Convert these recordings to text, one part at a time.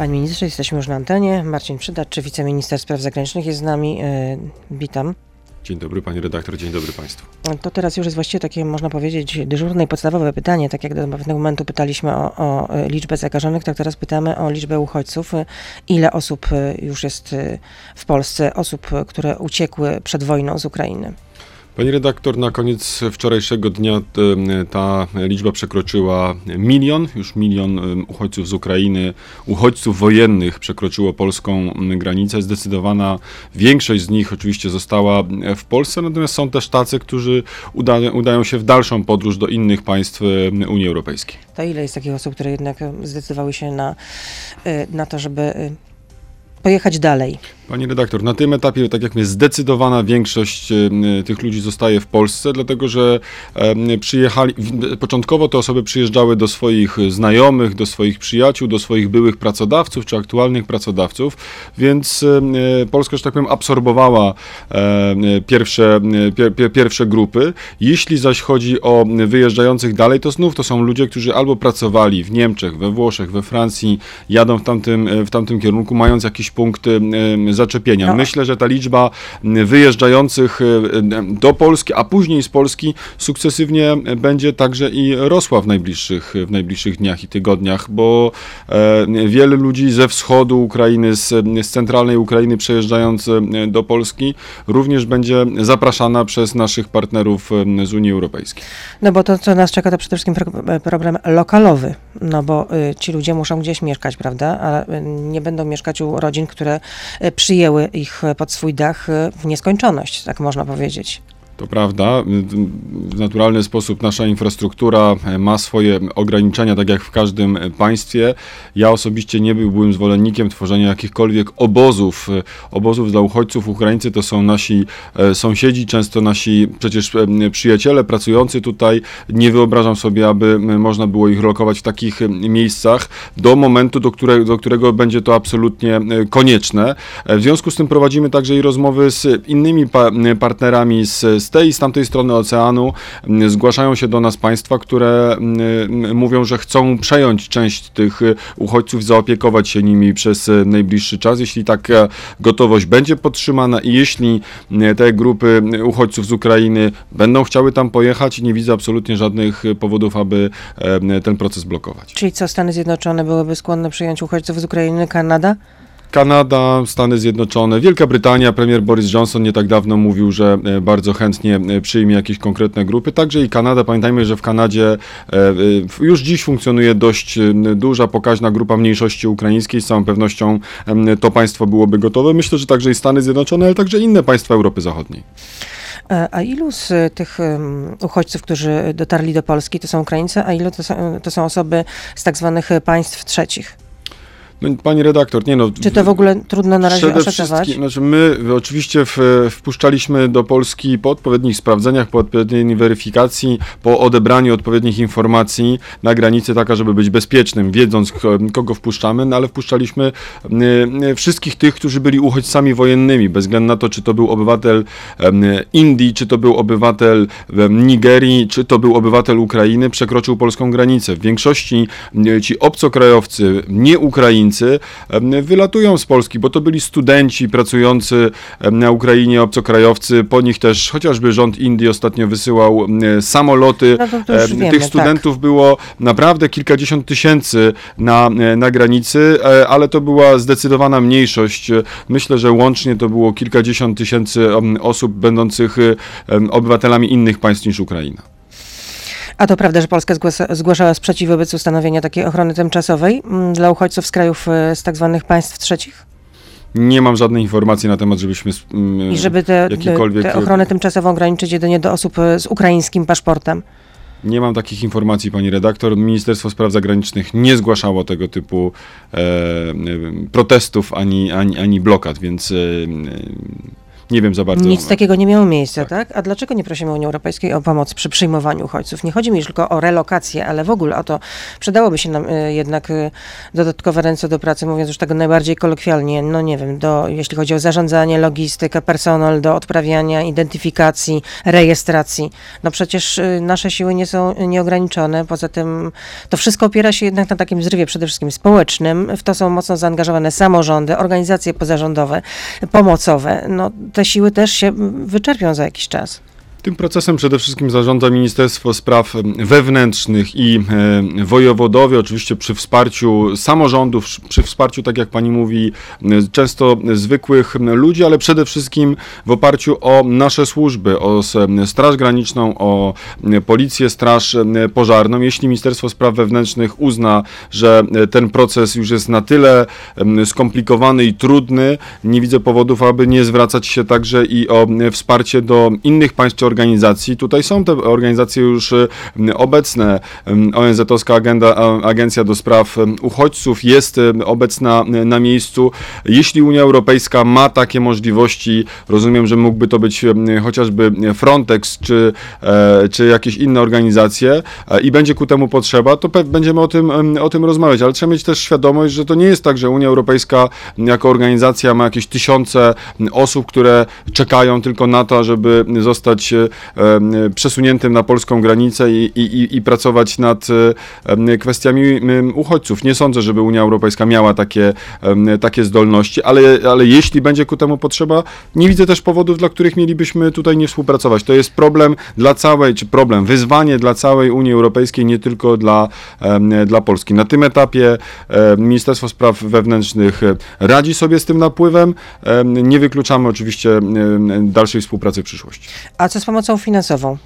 Panie ministrze, jesteśmy już na antenie. Marcin Przydacz, wiceminister spraw zagranicznych jest z nami. E, witam. Dzień dobry pani redaktor, dzień dobry państwu. To teraz już jest właściwie takie, można powiedzieć, dyżurne i podstawowe pytanie. Tak jak do pewnego momentu pytaliśmy o, o liczbę zakażonych, tak teraz pytamy o liczbę uchodźców. Ile osób już jest w Polsce, osób, które uciekły przed wojną z Ukrainy? Pani redaktor, na koniec wczorajszego dnia ta liczba przekroczyła milion, już milion uchodźców z Ukrainy, uchodźców wojennych przekroczyło polską granicę. Zdecydowana większość z nich oczywiście została w Polsce, natomiast są też tacy, którzy uda, udają się w dalszą podróż do innych państw Unii Europejskiej. To ile jest takich osób, które jednak zdecydowały się na, na to, żeby pojechać dalej? Pani redaktor, na tym etapie, tak jak mówię, zdecydowana większość e, tych ludzi zostaje w Polsce, dlatego że przyjechali, początkowo te osoby przyjeżdżały do swoich znajomych, do swoich przyjaciół, do swoich byłych pracodawców czy aktualnych pracodawców, więc e, Polska, że tak powiem, absorbowała pierwsze, pierwsze grupy. Jeśli zaś chodzi o wyjeżdżających dalej, to znów to są ludzie, którzy albo pracowali w Niemczech, we Włoszech, we Francji, jadą w tamtym, w tamtym kierunku, mając jakieś punkty zaczepienia. No. Myślę, że ta liczba wyjeżdżających e, do Polski, a później z Polski sukcesywnie będzie także i rosła w najbliższych, w najbliższych dniach i tygodniach, bo e, wiele ludzi ze wschodu Ukrainy, z, z centralnej Ukrainy przejeżdżając e, do Polski również będzie zapraszana przez naszych partnerów z Unii Europejskiej. No bo to, co nas czeka, to przede wszystkim problem lokalowy, no bo ci ludzie muszą gdzieś mieszkać, prawda, a nie będą mieszkać u rodzin, które przy przyjęły ich pod swój dach w nieskończoność, tak można powiedzieć. To prawda. W naturalny sposób nasza infrastruktura ma swoje ograniczenia, tak jak w każdym państwie. Ja osobiście nie byłbym zwolennikiem tworzenia jakichkolwiek obozów. Obozów dla uchodźców. Ukraińcy to są nasi e, sąsiedzi, często nasi przecież e, przyjaciele pracujący tutaj. Nie wyobrażam sobie, aby można było ich lokować w takich miejscach do momentu, do, które, do którego będzie to absolutnie e, konieczne. W związku z tym prowadzimy także i rozmowy z innymi partnerami z, z z tej i z tamtej strony oceanu zgłaszają się do nas państwa, które mówią, że chcą przejąć część tych y, uchodźców, zaopiekować się nimi przez y, najbliższy czas. Jeśli taka gotowość będzie podtrzymana i jeśli te grupy uchodźców z Ukrainy będą chciały tam pojechać, nie widzę absolutnie żadnych powodów, aby ten proces blokować. Czyli co, Stany Zjednoczone byłyby skłonne przyjąć uchodźców z Ukrainy, Kanada? Kanada, Stany Zjednoczone, Wielka Brytania, premier Boris Johnson nie tak dawno mówił, że e, bardzo chętnie e, przyjmie jakieś konkretne grupy. Także i Kanada. Pamiętajmy, że w Kanadzie e, już dziś funkcjonuje dość duża, pokaźna grupa mniejszości ukraińskiej. Z całą pewnością to państwo byłoby gotowe. Myślę, że także i Stany Zjednoczone, ale także inne państwa Europy Zachodniej. A ilu z tych uchodźców, którzy dotarli do Polski, to są Ukraińcy, a ile to są, to są osoby z tak zwanych państw trzecich? No, pani redaktor, nie no. Czy to w ogóle trudno na razie oszacować? Znaczy my oczywiście w, wpuszczaliśmy do Polski po odpowiednich sprawdzeniach, po odpowiedniej weryfikacji, po odebraniu odpowiednich informacji na granicy taka, żeby być bezpiecznym, wiedząc kogo wpuszczamy, no ale wpuszczaliśmy y, wszystkich tych, którzy byli uchodźcami wojennymi, bez względu na to, czy to był obywatel Indii, czy to był obywatel Nigerii, czy to był obywatel Ukrainy, przekroczył polską granicę. W większości ci obcokrajowcy, nie Ukraińcy, Ukraińcy wylatują z Polski, bo to byli studenci pracujący na Ukrainie, obcokrajowcy, po nich też chociażby rząd Indii ostatnio wysyłał samoloty. No Tych wiemy, studentów tak. było naprawdę kilkadziesiąt tysięcy na, na granicy, e, ale to była zdecydowana mniejszość. Myślę, że łącznie to było kilkadziesiąt tysięcy osób będących obywatelami innych państw niż Ukraina. A to prawda, że Polska zgłaszała sprzeciw wobec ustanowienia takiej ochrony tymczasowej mm, dla uchodźców z krajów e, z tak zwanych państw trzecich? Nie mam żadnej informacji na temat, żebyśmy. I żeby tę te, ochronę tymczasową ograniczyć jedynie do osób e, z ukraińskim paszportem. Nie mam takich informacji, pani redaktor. Ministerstwo Spraw Zagranicznych nie zgłaszało tego typu e, protestów ani, ani, ani blokad, więc e, nie wiem za bardzo. Nic takiego nie miało miejsca, tak. A dlaczego nie prosimy Unii Europejskiej o pomoc przy przyjmowaniu uchodźców? Nie chodzi mi już tylko o relokację, ale w ogóle o to, przydałoby się nam y, jednak y, dodatkowe ręce do pracy, mówiąc już tego najbardziej kolokwialnie, no nie wiem, do, jeśli chodzi o zarządzanie, logistykę, personel, do odprawiania, identyfikacji, rejestracji. No przecież y, nasze siły nie są nieograniczone, poza tym to wszystko opiera się jednak na takim zrywie przede wszystkim społecznym, w to są mocno zaangażowane samorządy, organizacje pozarządowe, pomocowe. No te siły też się wyczerpią za jakiś czas. Tym procesem przede wszystkim zarządza Ministerstwo Spraw Wewnętrznych i e, wojewodowie, oczywiście przy wsparciu samorządów, przy wsparciu, tak jak pani mówi, e, często zwykłych ludzi, ale przede wszystkim w oparciu o nasze służby, o Straż Graniczną, o Policję, Straż Pożarną. Jeśli Ministerstwo Spraw Wewnętrznych uzna, że ten proces już jest na tyle skomplikowany i trudny, nie widzę powodów, aby nie zwracać się także i o wsparcie do innych państw organizacji. Tutaj są te organizacje już y, obecne. ONZ-owska agenda, Agencja do Spraw Uchodźców jest y, obecna y, na miejscu. Jeśli Unia Europejska ma takie możliwości, rozumiem, że mógłby to być chociażby Frontex czy, e, czy jakieś inne organizacje e, i będzie ku temu potrzeba, to będziemy o tym, o tym rozmawiać, ale trzeba mieć też świadomość, że to nie jest tak, że Unia Europejska jako organizacja ma jakieś tysiące osób, które czekają tylko na to, żeby zostać przesuniętym na polską granicę i, i, i pracować nad kwestiami uchodźców. Nie sądzę, żeby Unia Europejska miała takie, takie zdolności, ale, ale jeśli będzie ku temu potrzeba, nie widzę też powodów, dla których mielibyśmy tutaj nie współpracować. To jest problem dla całej, czy problem, wyzwanie dla całej Unii Europejskiej, nie tylko dla, dla Polski. Na tym etapie Ministerstwo Spraw Wewnętrznych radzi sobie z tym napływem. Nie wykluczamy oczywiście dalszej współpracy w przyszłości. A co z pomocą finansową?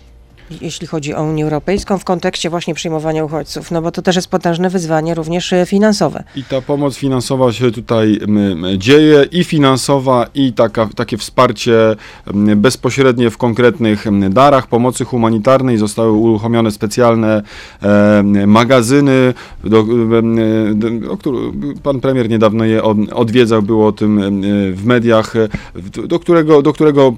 Jeśli chodzi o Unię Europejską w kontekście właśnie przyjmowania uchodźców, no bo to też jest potężne wyzwanie również e, finansowe. I ta pomoc finansowa się tutaj dzieje i finansowa i taka, takie wsparcie bezpośrednie w konkretnych darach pomocy humanitarnej. Zostały uruchomione specjalne e, magazyny, do, do, do, pan premier niedawno je odwiedzał, było o tym w mediach, do którego, do którego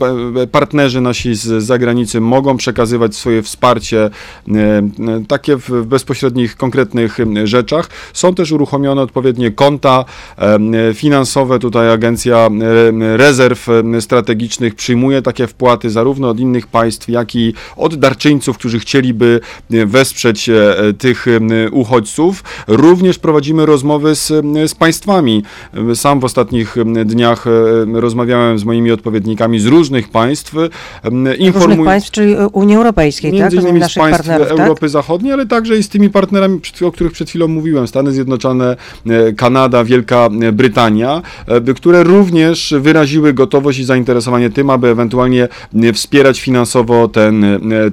partnerzy nasi z zagranicy mogą przekazywać swoje wsparcie e, e, takie w bezpośrednich, konkretnych rzeczach. Są też uruchomione odpowiednie konta e, finansowe. Tutaj Agencja Rezerw Strategicznych przyjmuje takie wpłaty zarówno od innych państw, jak i od darczyńców, którzy chcieliby wesprzeć tych uchodźców. Również prowadzimy rozmowy z, z państwami. Sam w ostatnich dniach rozmawiałem z moimi odpowiednikami z różnych państw. Informuj... Różnych państw, czyli Unii Europejskiej. Europejskiej, Między tak? innymi z państw tak? Europy tak? Zachodniej, ale także i z tymi partnerami, o których przed chwilą mówiłem, Stany Zjednoczone, e, Kanada, Wielka e, Brytania, e, które również wyraziły gotowość i zainteresowanie tym, aby ewentualnie wspierać finansowo ten,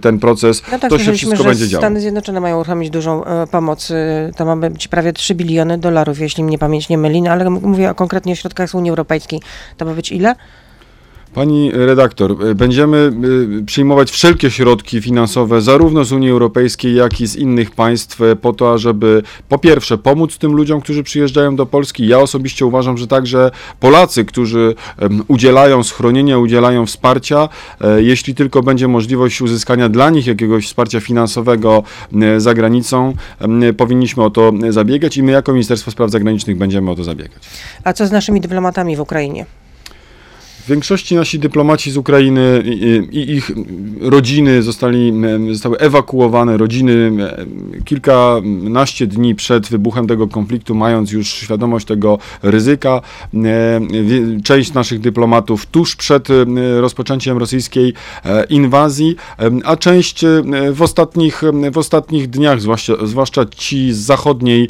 ten proces. No tak, to się wszystko będzie działo. Stany Zjednoczone mają uruchomić dużą pomoc. To ma być prawie 3 biliony dolarów, jeśli mnie pamięć nie myli, no, ale mówię konkretnie o środkach z Unii Europejskiej. To ma być ile? Pani redaktor, będziemy y, przyjmować wszelkie środki finansowe, zarówno z Unii Europejskiej, jak i z innych państw, e, po to, żeby po pierwsze pomóc tym ludziom, którzy przyjeżdżają do Polski. Ja osobiście uważam, że także Polacy, którzy udzielają schronienia, udzielają wsparcia, e, jeśli tylko będzie możliwość uzyskania dla nich jakiegoś wsparcia finansowego za granicą, powinniśmy o to zabiegać i my jako Ministerstwo Spraw Zagranicznych będziemy o to zabiegać. A co z naszymi dyplomatami w Ukrainie? W większości nasi dyplomaci z Ukrainy i, ich rodziny zostali, zostały ewakuowane, rodziny kilkanaście dni przed wybuchem tego konfliktu, mając już świadomość tego ryzyka. Część naszych dyplomatów tuż przed rozpoczęciem rosyjskiej e, inwazji, a część w ostatnich, w ostatnich dniach, zwłaszcza, zwłaszcza ci z zachodniej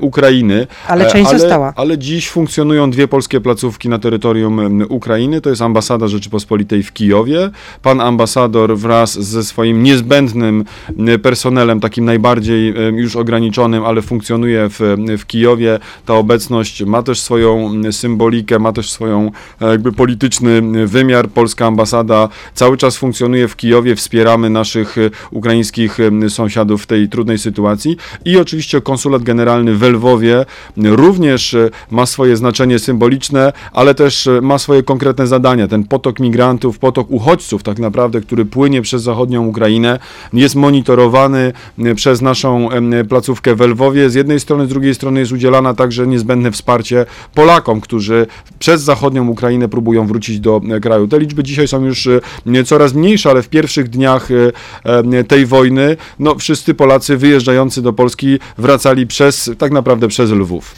Ukrainy. Ale część ale, została. Ale dziś funkcjonują dwie polskie placówki na terytorium Ukrainy. To jest ambasada Rzeczypospolitej w Kijowie. Pan ambasador wraz ze swoim niezbędnym e, personelem, takim najbardziej e, już ograniczonym, ale funkcjonuje w, w Kijowie. Ta obecność ma też swoją symbolikę, ma też swoją e, jakby polityczny wymiar. Polska ambasada cały czas funkcjonuje w Kijowie, wspieramy naszych ukraińskich sąsiadów w tej trudnej sytuacji i oczywiście konsulat generalny w Lwowie również ma swoje znaczenie symboliczne, ale też ma swoje konkretne konkretne zadania. Ten potok migrantów, potok uchodźców tak naprawdę, który płynie przez zachodnią Ukrainę, jest monitorowany e, przez naszą placówkę w Lwowie. Z jednej strony, z drugiej strony jest udzielana także niezbędne wsparcie Polakom, którzy przez zachodnią Ukrainę próbują wrócić do e, kraju. Te liczby dzisiaj są już e, coraz mniejsze, ale w pierwszych dniach tej wojny, no wszyscy Polacy wyjeżdżający do Polski wracali przez, tak naprawdę przez Lwów.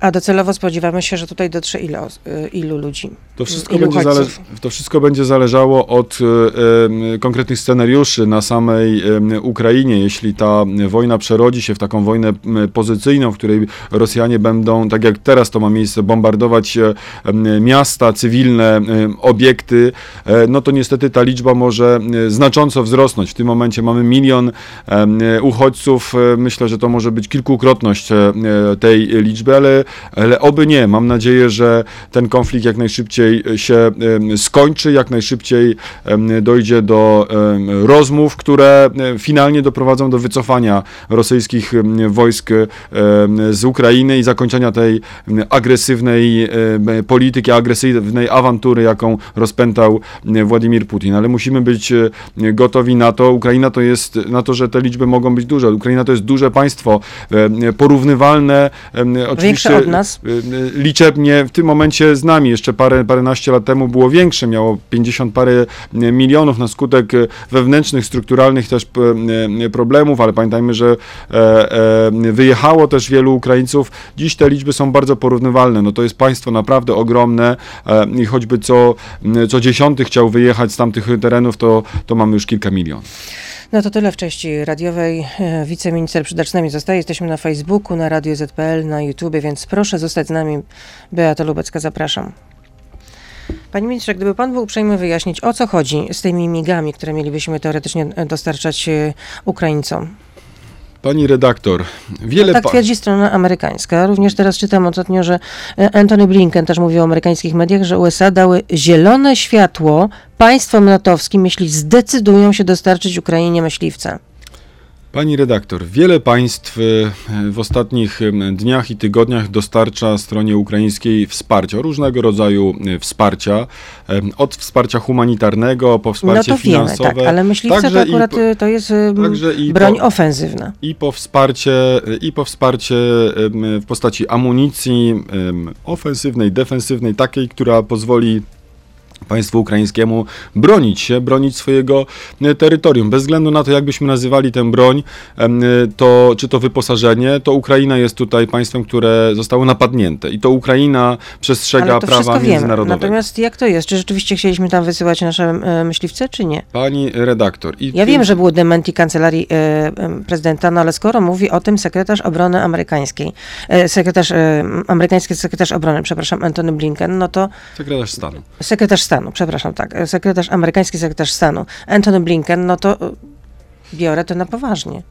A docelowo spodziewamy się, że tutaj dotrze ile, os- y, ilu ludzi? To wszystko, Ilu będzie zale- to wszystko będzie zależało od e, em, konkretnych scenariuszy na samej em, Ukrainie. Jeśli ta wojna przerodzi się w taką wojnę pozycyjną, w której Rosjanie będą, tak jak teraz to ma miejsce, bombardować miasta, cywilne obiekty, no to niestety ta liczba może znacząco wzrosnąć. W tym momencie mamy milion uchodźców. Myślę, że to może być kilkukrotność tej liczby, ale, ale oby nie. Mam nadzieję, że ten konflikt jak najszybciej się em, skończy, jak najszybciej dojdzie do rozmów, które em, finalnie doprowadzą do wycofania rosyjskich wojsk z Ukrainy i zakończenia tej agresywnej polityki, agresywnej awantury, jaką rozpętał Władimir Putin. Ale musimy być e, gotowi na to. Ukraina to jest, na to, że te liczby mogą być duże. Ukraina to jest duże państwo, porównywalne oczywiście od nas? y, liczebnie w tym momencie z nami. Jeszcze parę, paręnaście lat temu było większe, miało 50 parę y, milionów na skutek y, wewnętrznych, strukturalnych też y, problemów, ale pamiętajmy, że e, e, wyjechało też wielu Ukraińców. Dziś te liczby są bardzo porównywalne. No to jest państwo naprawdę ogromne e, i choćby co, co dziesiąty chciał wyjechać z tamtych terenów, to, to mamy już kilka milionów. No to tyle w części radiowej. E, Wiceminister przed nami zostaje. Jesteśmy na Facebooku, na Radio ZPL, na YouTube, więc proszę zostać z nami. Beata Lubecka, zapraszam. Panie ministrze, gdyby pan był uprzejmy wyjaśnić, o co chodzi z tymi migami, które mielibyśmy teoretycznie e, dostarczać e, Ukraińcom? Pani redaktor, wiele Tak pa- twierdzi strona amerykańska. Również teraz czytam ostatnio, że e, Antony Blinken też mówił o amerykańskich mediach, że USA dały zielone światło państwom natowskim, jeśli zdecydują się dostarczyć Ukrainie myśliwce. Pani redaktor, wiele państw e, w ostatnich dniach i tygodniach dostarcza stronie ukraińskiej wsparcia, różnego rodzaju e, wsparcia, od wsparcia humanitarnego po No wsparcie to wiemy, finansowe. tak, ale myśliwce Także to i akurat po- y, to jest także i broń po- ofensywna. i po wsparcie, i po wsparcie w postaci amunicji ofensywnej, defensywnej, takiej, która pozwoli państwu ukraińskiemu bronić się, bronić swojego e, terytorium. Bez względu na to, jakbyśmy nazywali tę broń, e, to, czy to wyposażenie, to Ukraina jest tutaj państwem, które zostało napadnięte i to Ukraina przestrzega to prawa wszystko wiemy. międzynarodowego. Natomiast jak to jest? Czy rzeczywiście chcieliśmy tam wysyłać nasze myśliwce, czy nie? Pani redaktor. I Ja wiem, że było dementi kancelarii e, prezydenta, no ale skoro mówi o tym sekretarz obrony amerykańskiej, sekretarz, amerykański sekretarz obrony, przepraszam, Antony Blinken, no to Sekretarz stanu. sekretarz stanu, przepraszam, tak, sekretarz, amerykański sekretarz stanu, Antony Blinken, no to biorę to na poważnie.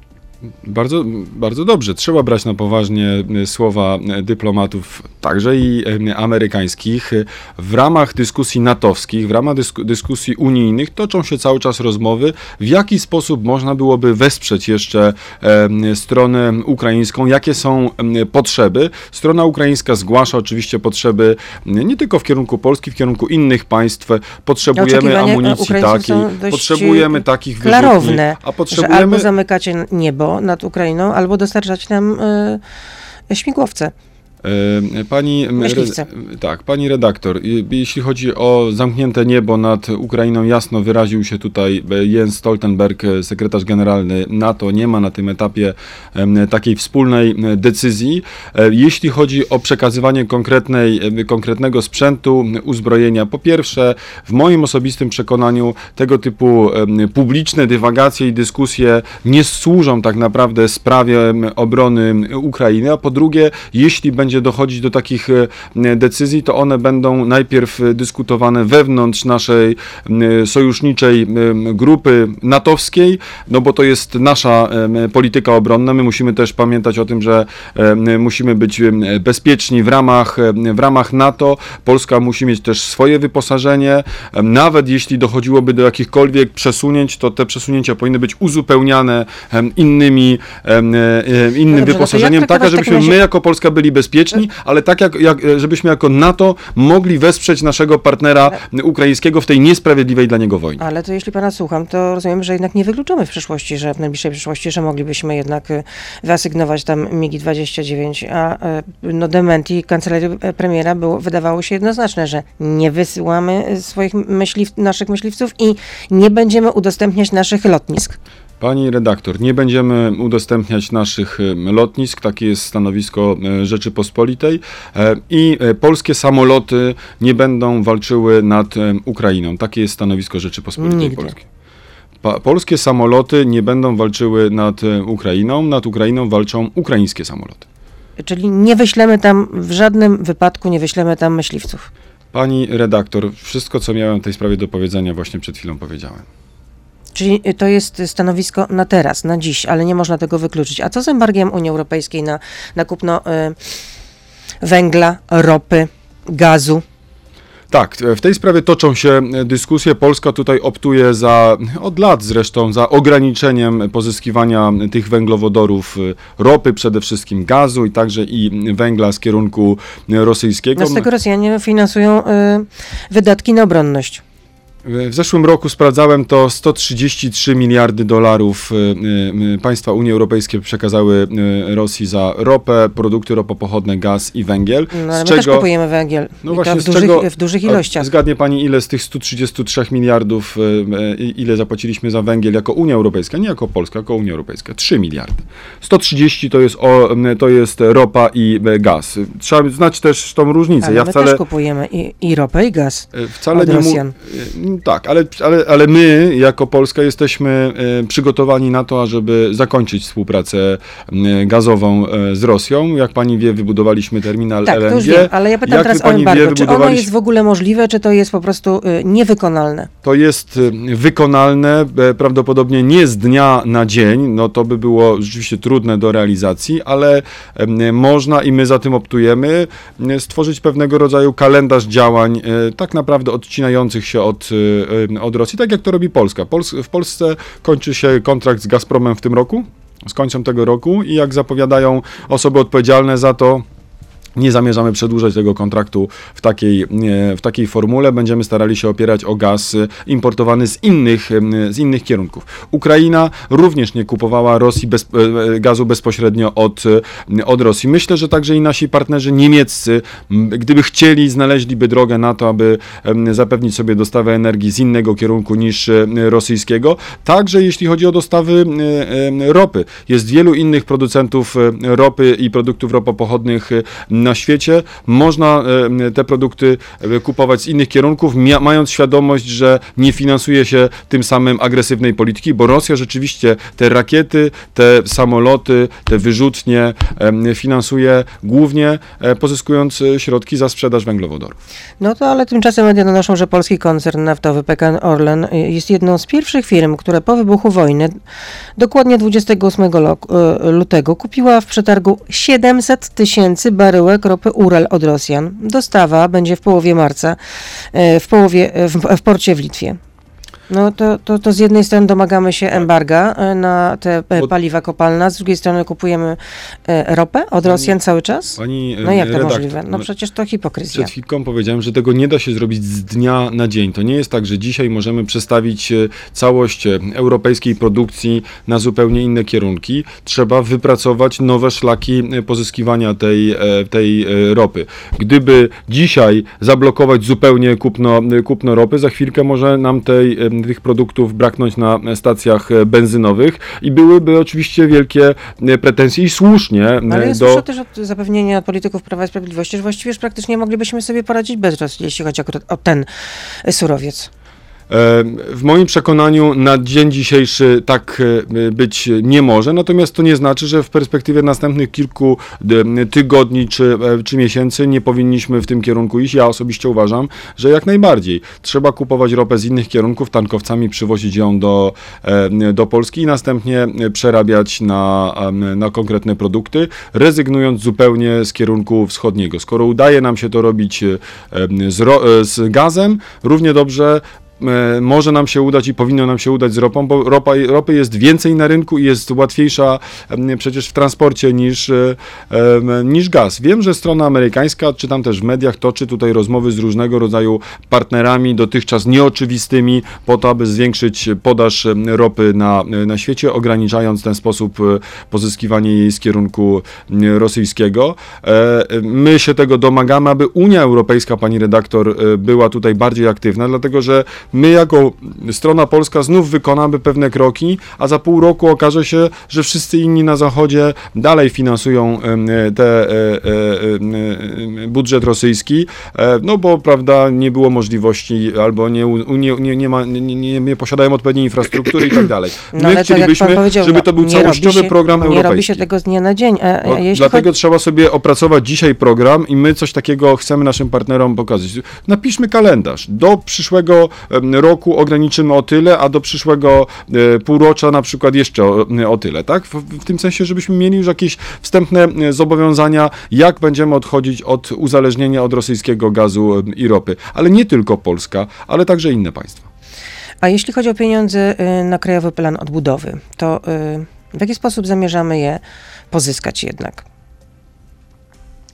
Bardzo, bardzo dobrze. Trzeba brać na poważnie e, słowa e, dyplomatów, także i e, amerykańskich. W ramach dyskusji natowskich, w ramach dysku, dyskusji unijnych toczą się cały czas rozmowy, w jaki sposób można byłoby wesprzeć jeszcze stronę ukraińską, jakie są potrzeby. Strona ukraińska zgłasza oczywiście potrzeby nie tylko w kierunku Polski, w kierunku innych państw. Potrzebujemy amunicji takiej, potrzebujemy takich wyrzutni, a że albo potrzebujemy zamykacie niebo nad Ukrainą, albo dostarczać nam e, śmigłowce. E, Pani, Myśliwce. tak, pani redaktor, jeśli chodzi o zamknięte niebo nad Ukrainą, jasno wyraził się tutaj e, Jens Stoltenberg, e, sekretarz generalny NATO. Nie ma na tym etapie takiej wspólnej decyzji. Jeśli chodzi o przekazywanie konkretnej, konkretnego sprzętu, uzbrojenia, po pierwsze, w moim osobistym przekonaniu tego typu publiczne dywagacje i dyskusje nie służą tak naprawdę sprawie obrony Ukrainy, a po drugie, jeśli będzie dochodzić do takich e, decyzji, to one będą najpierw e, dyskutowane wewnątrz naszej sojuszniczej grupy natowskiej, no bo to jest nasza polityka obronna. My musimy też pamiętać o tym, że musimy być bezpieczni w ramach, w ramach NATO. Polska musi mieć też swoje wyposażenie. Nawet jeśli dochodziłoby do jakichkolwiek przesunięć, to te przesunięcia powinny być uzupełniane innymi, e, innym dobrze, no wyposażeniem, tak traktować w żebyśmy razie- my jako Polska byli bezpieczni, ale tak jak, jak żebyśmy jako NATO mogli wesprzeć naszego partnera ukraińskiego w tej niesprawiedliwej dla niego wojnie. Ale to jeśli pana słucham, to rozumiem, że jednak nie wykluczamy w przyszłości, że w najbliższej przyszłości, że moglibyśmy jednak y, wyasygnować tam MIGI-29, a y, no dementi kancelarii e, premiera było, wydawało się jednoznaczne, że nie wysyłamy swoich myśliw, naszych myśliwców i nie będziemy udostępniać naszych lotnisk. Pani redaktor, nie będziemy udostępniać naszych e, lotnisk, takie jest stanowisko e, Rzeczypospolitej e, i polskie samoloty nie będą walczyły nad Ukrainą. Takie jest stanowisko Rzeczypospolitej Nigdy. Polskiej. Polskie samoloty nie będą walczyły nad Ukrainą, nad Ukrainą walczą ukraińskie samoloty. Czyli nie wyślemy tam, w żadnym wypadku nie wyślemy tam myśliwców. Pani redaktor, wszystko co miałem w tej sprawie do powiedzenia właśnie przed chwilą powiedziałem. Czyli y, to jest stanowisko na teraz, na dziś, ale nie można tego wykluczyć. A co z embargiem Unii Europejskiej na, na kupno y, węgla, ropy, gazu? Tak, w tej sprawie toczą się dyskusje. Polska tutaj optuje za, od lat zresztą, za ograniczeniem pozyskiwania tych węglowodorów, ropy, przede wszystkim gazu i także i węgla z kierunku rosyjskiego. No z tego Rosjanie finansują y, wydatki na obronność. W zeszłym roku sprawdzałem to 133 miliardy dolarów y, y, państwa Unii Europejskiej przekazały y, Rosji za ropę, produkty ropopochodne, gaz i węgiel. No, ale my też kupujemy węgiel. No właśnie, w, z dużych, czego- w dużych ilościach. Zgadnie pani, ile z tych 133 miliardów, y, y, ile zapłaciliśmy za węgiel jako Unia Europejska, nie jako Polska, jako Unia Europejska? 3 miliardy. 130 to jest, o, to jest ropa i gaz. Trzeba znać też tą różnicę. Ale ja my wcale, też kupujemy i, i ropę, i gaz. wcale nie mu- Rosjan. Tak, ale, ale, ale my jako Polska jesteśmy e, przygotowani na to, ażeby zakończyć współpracę e, gazową e, z Rosją. Jak pani wie, wybudowaliśmy terminal Tak, LNG. wiem, ale ja pytam Jak teraz o pani wie, embargo. Czy ono jest w ogóle możliwe, czy to jest po prostu niewykonalne? To jest wykonalne prawdopodobnie nie z dnia na dzień, no to by było rzeczywiście trudne do realizacji, ale można i my za tym optujemy, stworzyć pewnego rodzaju kalendarz działań, tak naprawdę odcinających się od, od Rosji, tak jak to robi Polska. Pols w Polsce kończy się kontrakt z Gazpromem w tym roku, z końcem tego roku i jak zapowiadają osoby odpowiedzialne za to, nie zamierzamy przedłużać tego kontraktu w takiej, w takiej formule. Będziemy starali się opierać o gaz y, importowany z innych, y, z innych kierunków. Ukraina również nie kupowała Rosji bez, y, gazu bezpośrednio od, y, od Rosji. Myślę, że także i nasi partnerzy niemieccy, gdyby chcieli, znaleźliby drogę na to, aby zapewnić sobie dostawę energii z innego kierunku niż rosyjskiego. Także jeśli chodzi o dostawy ropy. Jest wielu innych producentów ropy i produktów ropopochodnych na świecie. Można e, te produkty e, kupować z innych kierunków, mając świadomość, że nie finansuje się tym samym agresywnej polityki, bo Rosja rzeczywiście te rakiety, te samoloty, te wyrzutnie finansuje głównie e, pozyskując środki za sprzedaż węglowodorów. No to ale tymczasem media donoszą, że polski koncern naftowy PKN Orlen jest jedną z pierwszych firm, które po wybuchu wojny, dokładnie 28 lo- y, lutego, kupiła w przetargu 700 tysięcy baryłek ropy Ural od Rosjan. Dostawa będzie w połowie marca, y, w, połowie, w, w porcie w Litwie. No to, to, to z jednej strony domagamy się embarga y, na te Bo- paliwa kopalne, a z drugiej strony kupujemy y, ropę od Rosjan cały czas? Pani No jak to redaktor, możliwe? No przecież to hipokryzja. Przed chwilką powiedziałem, że tego nie da się zrobić z dnia na dzień. To nie jest tak, że dzisiaj możemy przestawić e, całość e, europejskiej produkcji na zupełnie inne kierunki. Trzeba wypracować nowe szlaki e, pozyskiwania tej, e, tej e, ropy. Gdyby dzisiaj zablokować zupełnie kupno, e, kupno ropy, za chwilkę może nam tej, e, tych produktów braknąć na stacjach e, benzynowych i byłyby oczywiście wielkie e, pretensje i słusznie e, Ale ja do... słyszę też od zapewnienia polityków Prawa i Sprawiedliwości, że właściwie już praktycznie moglibyśmy sobie poradzić bez Rosji, jeśli chodzi akurat o ten surowiec. E, W moim przekonaniu na dzień dzisiejszy tak e, być nie może, natomiast to nie znaczy, że w perspektywie następnych kilku tygodni czy, e, czy miesięcy nie powinniśmy w tym kierunku iść. Ja osobiście uważam, że jak najbardziej trzeba kupować ropę z innych kierunków, tankowcami przywozić ją do, e, do Polski i następnie przerabiać na, na konkretne produkty, rezygnując zupełnie z kierunku wschodniego. Skoro udaje nam się to robić e, z, e, z gazem, równie dobrze e, może nam się udać i powinno nam się udać z ropą, bo ropa, ropy jest więcej na rynku i jest łatwiejsza em, przecież w transporcie niż, e, niż gaz. Wiem, że strona amerykańska, czy tam też w mediach, toczy tutaj rozmowy z różnego rodzaju partnerami, dotychczas nieoczywistymi, po to, aby zwiększyć podaż ropy na, na świecie, ograniczając w ten sposób e, pozyskiwanie jej z kierunku rosyjskiego. E, My się tego domagamy, aby Unia Europejska, pani redaktor, e, była tutaj bardziej aktywna, dlatego że my jako strona polska znów wykonamy pewne kroki, a za pół roku okaże się, że wszyscy inni na Zachodzie dalej finansują em, te, e, e, e, budżet rosyjski, e, no bo prawda, nie było możliwości albo nie, nie, nie, nie, ma, nie, nie, nie posiadają odpowiedniej infrastruktury i tak dalej. No, My jak pan chcielibyśmy, powiedział, żeby no, to był nie całościowy się- program Nie europejski. robi się tego z dnia na dzień. A, No, dlatego chodzi... trzeba sobie opracować dzisiaj program i my coś takiego chcemy naszym partnerom pokazać. Napiszmy kalendarz. Do przyszłego roku ograniczymy o tyle, a do przyszłego e, półrocza na przykład jeszcze o, o tyle, tak? W, w tym sensie, żebyśmy mieli już jakieś wstępne e, zobowiązania, jak będziemy odchodzić od uzależnienia od rosyjskiego gazu em, i ropy. Ale nie tylko Polska, ale także inne państwa. A jeśli chodzi o pieniądze na Krajowy Plan Odbudowy, to w jaki sposób zamierzamy je pozyskać jednak?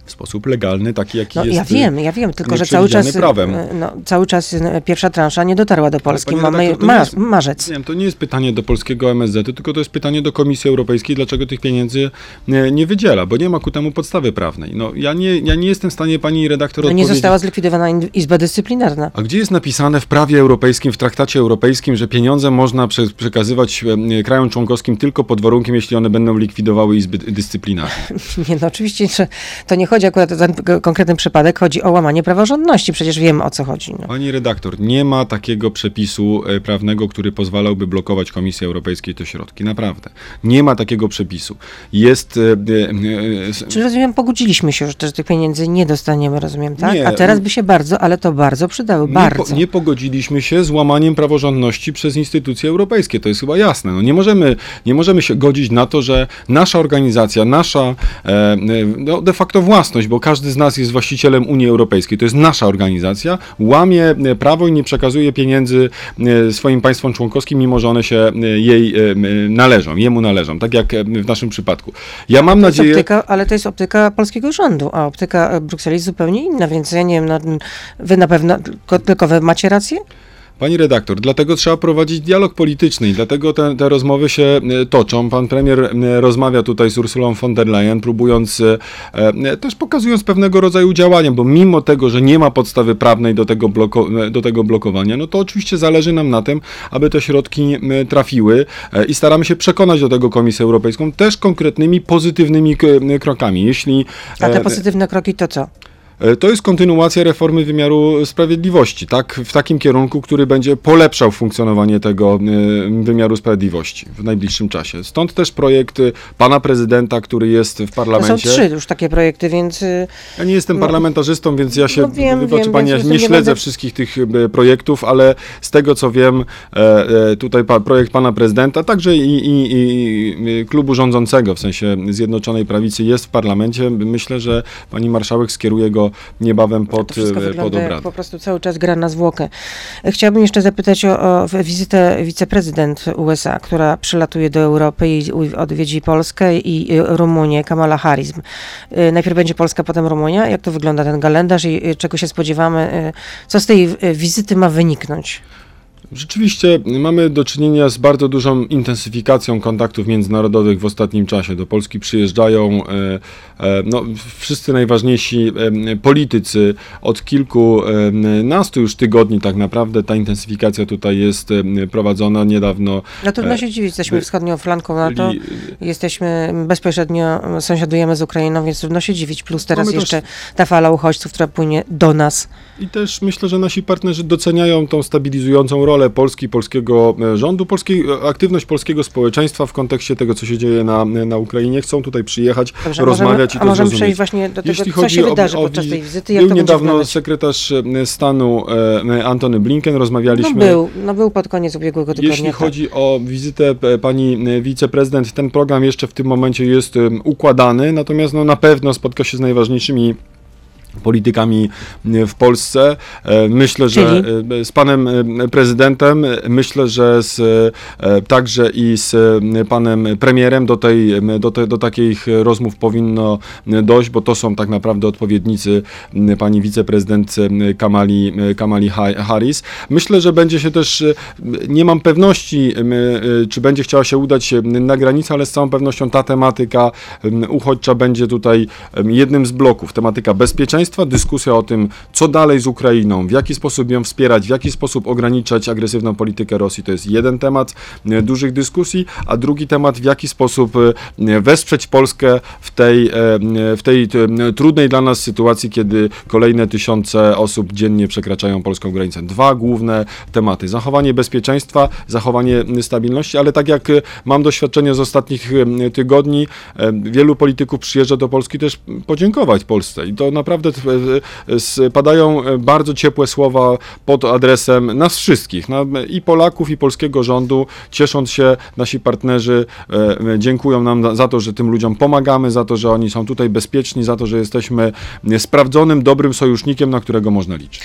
W sposób legalny, taki jaki No, jest. ja wiem, ja wiem, tylko że cały czas, prawem. y, no, cały czas y, pierwsza transza nie dotarła do Polski. Mamy to ma, nie jest- marzec. Nie wiem, to nie jest pytanie do polskiego MSZ, tylko to jest pytanie do Komisji Europejskiej, dlaczego tych pieniędzy nie, nie wydziela, bo nie ma ku temu podstawy prawnej. No, ja, nie, ja nie jestem w stanie pani redaktor No, nie została zlikwidowana Izba Dyscyplinarna. A gdzie jest napisane w prawie europejskim, w traktacie europejskim, że pieniądze można prze, przekazywać krajom członkowskim tylko pod warunkiem, jeśli one będą likwidowały izby dyscyplinarne? Nie, no oczywiście, że to nie chodzi akurat o ten konkretny przypadek, chodzi o łamanie praworządności, przecież wiemy o co chodzi. No. Pani redaktor, nie ma takiego przepisu e, prawnego, który pozwalałby blokować Komisji Europejskiej te środki. Naprawdę. Nie ma takiego przepisu. Jest. E, e, Czyli rozumiem, pogodziliśmy się, że tych pieniędzy nie dostaniemy, rozumiem, tak? Nie. A teraz by się bardzo, ale to bardzo przydały, Nie, bardzo. po, nie pogodziliśmy się z łamaniem praworządności przez instytucje europejskie. To jest chyba jasne. No nie, możemy, nie możemy się godzić na to, że nasza organizacja, nasza no de facto własność, bo każdy z nas jest właścicielem Unii Europejskiej, to jest nasza organizacja, łamie e, prawo i nie przekazuje pieniędzy e, swoim państwom członkowskim, mimo że one się e, jej należą, jemu należą, tak jak w naszym przypadku. Ja mam nadzieję... optyka, ale to jest optyka polskiego rządu, a optyka Brukseli jest zupełnie inna, więc ja nie wiem, no, wy na pewno, tylko, tylko wy macie rację? Pani redaktor, dlatego trzeba prowadzić dialog polityczny i dlatego te, te rozmowy się e, toczą. Pan premier e, rozmawia tutaj z Ursulą von der Leyen, próbując, e, też pokazując pewnego rodzaju działania, bo mimo tego, że nie ma podstawy prawnej do tego, bloko, do tego blokowania, no to oczywiście zależy nam na tym, aby te środki trafiły i staramy się przekonać do tego Komisję Europejską też konkretnymi, pozytywnymi krokami. Jeśli A te pozytywne kroki to co? E, To jest kontynuacja reformy wymiaru sprawiedliwości, tak? W takim kierunku, który będzie polepszał funkcjonowanie tego e, wymiaru sprawiedliwości w najbliższym czasie. Stąd też projekt e, pana prezydenta, który jest w To są parlamencie. trzy już takie projekty, więc y, Ja nie jestem No. parlamentarzystą, więc ja się, No wiem, wybaczy wiem, pani, ja nie śledzę będę- wszystkich tych projektów, ale z tego co wiem, tutaj projekt pana prezydenta, także i, i, i klubu rządzącego, w sensie Zjednoczonej Prawicy jest w parlamencie. Myślę, że pani marszałek skieruje go niebawem pod, e, pod obrady. po prostu cały czas gra na zwłokę. Chciałabym jeszcze zapytać o, o wizytę wiceprezydent USA, która przylatuje do Europy i odwiedzi Polskę i Rumunię, Kamala Harris. Y, Najpierw będzie Polska, potem Rumunia. Jak to wygląda ten kalendarz i czego się spodziewamy? y, Co z tej wizyty ma wyniknąć? Rzeczywiście mamy do czynienia z bardzo dużą intensyfikacją kontaktów międzynarodowych w ostatnim czasie. Do Polski przyjeżdżają e, e, no, wszyscy najważniejsi e, politycy od kilku e, nastu już tygodni tak naprawdę. Ta intensyfikacja tutaj jest prowadzona niedawno. No trudno się dziwić, jesteśmy wschodnią flanką NATO, jesteśmy bezpośrednio, sąsiadujemy z Ukrainą, więc trudno się dziwić. Plus teraz Mamy też- jeszcze ta fala uchodźców, która płynie do nas. I też myślę, że nasi partnerzy doceniają tą stabilizującą rolę Polski, polskiego e, rządu, polskiej, e, aktywność polskiego społeczeństwa w kontekście tego, co się dzieje na, na Ukrainie. Chcą tutaj przyjechać, Dobrze, a rozmawiać możemy, i a też możemy przejść właśnie do tego, Jeśli co chodzi się o- wydarzy o podczas tej wizyty, jak Był to niedawno sekretarz e, stanu e, Antony Blinken, No rozmawialiśmy. był, no był pod koniec ubiegłego tygodnia. Jeśli tak. chodzi o wizytę e, pani e, wiceprezydent, ten program jeszcze w tym momencie jest układany, natomiast no, na pewno spotka się z najważniejszymi politykami w Polsce. E, myślę, że Czyli? e, z panem e, prezydentem, myślę, że z, także i z panem premierem do, tej, do, te, do takich rozmów powinno dojść, bo to są tak naprawdę odpowiednicy pani wiceprezydent Kamali, Kamali Harris. Myślę, że będzie się też, nie mam pewności, czy będzie chciała się udać na granicę, ale z całą pewnością ta tematyka uchodźcza będzie tutaj jednym z bloków. Tematyka bezpieczeństwa, dyskusja o tym, co dalej z Ukrainą, w jaki sposób ją wspierać, w jaki sposób ograniczać agresywną politykę Rosji. To jest jeden temat e, dużych dyskusji, a drugi temat, w jaki sposób e, wesprzeć Polskę w tej, e, w tej trudnej dla nas sytuacji, kiedy kolejne tysiące osób dziennie przekraczają polską granicę. Dwa główne tematy. Zachowanie bezpieczeństwa, zachowanie stabilności, ale tak jak mam doświadczenie z ostatnich tygodni, wielu polityków przyjeżdża do Polski też podziękować Polsce i to naprawdę padają e, bardzo ciepłe słowa pod adresem nas wszystkich, i Polaków, i polskiego rządu. Ciesząc się, nasi partnerzy e, dziękują nam za to, że tym ludziom pomagamy, za to, że oni są tutaj bezpieczni, za to, że jesteśmy sprawdzonym, dobrym sojusznikiem, na którego można liczyć.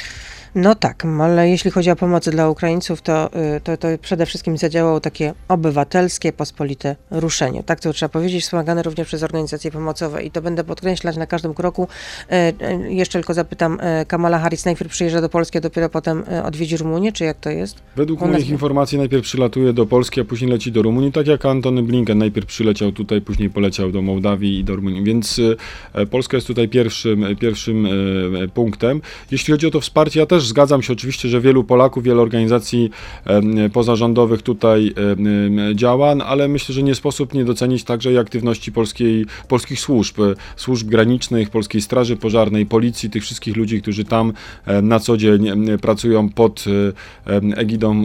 No tak, ale jeśli chodzi o pomoc dla Ukraińców, to, y, to, to przede wszystkim zadziałało takie obywatelskie, pospolite ruszenie. Tak to trzeba powiedzieć, wspomagane również przez organizacje pomocowe i to będę podkreślać na każdym kroku. Y, y, jeszcze tylko zapytam, Kamala Harris najpierw przyjeżdża do Polski, a dopiero potem odwiedzi Rumunię, czy jak to jest? Według U moich informacji najpierw przylatuje do Polski, a później leci do Rumunii, tak jak Antony Blinken najpierw przyleciał tutaj, później poleciał do Mołdawii i do Rumunii, więc Polska jest tutaj pierwszym, pierwszym punktem. Jeśli chodzi o to wsparcie, ja też też zgadzam się oczywiście, że wielu Polaków, wiele organizacji pozarządowych tutaj działa, ale myślę, że nie sposób nie docenić także i aktywności polskiej, polskich służb, służb granicznych, Polskiej Straży Pożarnej, Policji, tych wszystkich ludzi, którzy tam na co dzień pracują pod egidą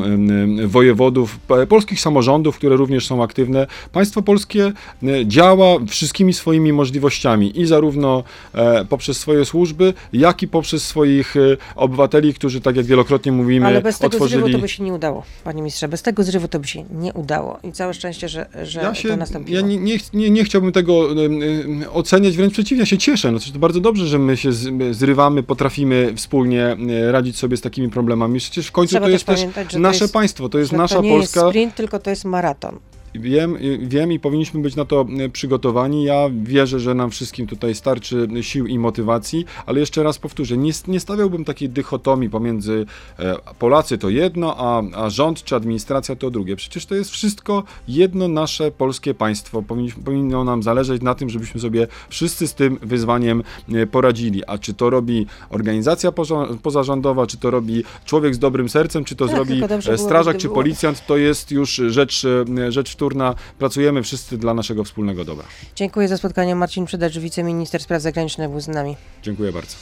wojewodów, polskich samorządów, które również są aktywne. Państwo polskie działa wszystkimi swoimi możliwościami i zarówno e, poprzez swoje służby, jak i poprzez swoich e, obywateli, którzy, tak jak wielokrotnie mówimy, Ale bez tego otworzyli... zrywu to by się nie udało, panie ministrze. Bez tego zrywu to by się nie udało. I całe szczęście, że, że ja się, to nastąpiło. Ja nie, nie, nie, nie chciałbym tego oceniać, wręcz przeciwnie, ja się cieszę. No, to bardzo dobrze, że my się zrywamy, potrafimy wspólnie radzić sobie z takimi problemami. Przecież w końcu Trzeba to jest też nasze to jest, państwo, to jest nasza to nie Polska. jest sprint, tylko to jest maraton. Wiem, wiem i powinniśmy być na to e, przygotowani. Ja wierzę, że nam wszystkim tutaj starczy sił i motywacji, ale jeszcze raz powtórzę, nie, nie stawiałbym takiej dychotomii pomiędzy e, Polacy to jedno, a, a rząd czy administracja to drugie. Przecież to jest wszystko jedno nasze polskie państwo. powinno nam zależeć na tym, żebyśmy sobie wszyscy z tym wyzwaniem e, poradzili. A czy to robi organizacja pozarządowa, czy to robi człowiek z dobrym sercem, czy to tak, zrobi strażak czy policjant, to jest już rzecz, rzecz wtórna. Pracujemy wszyscy dla naszego wspólnego dobra. Dziękuję za spotkanie. Marcin Przydacz, wiceminister spraw zagranicznych był z nami. Dziękuję bardzo.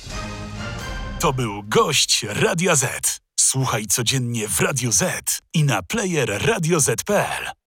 To był gość Radia Z. Słuchaj codziennie w Radio Z i na player radioz.pl.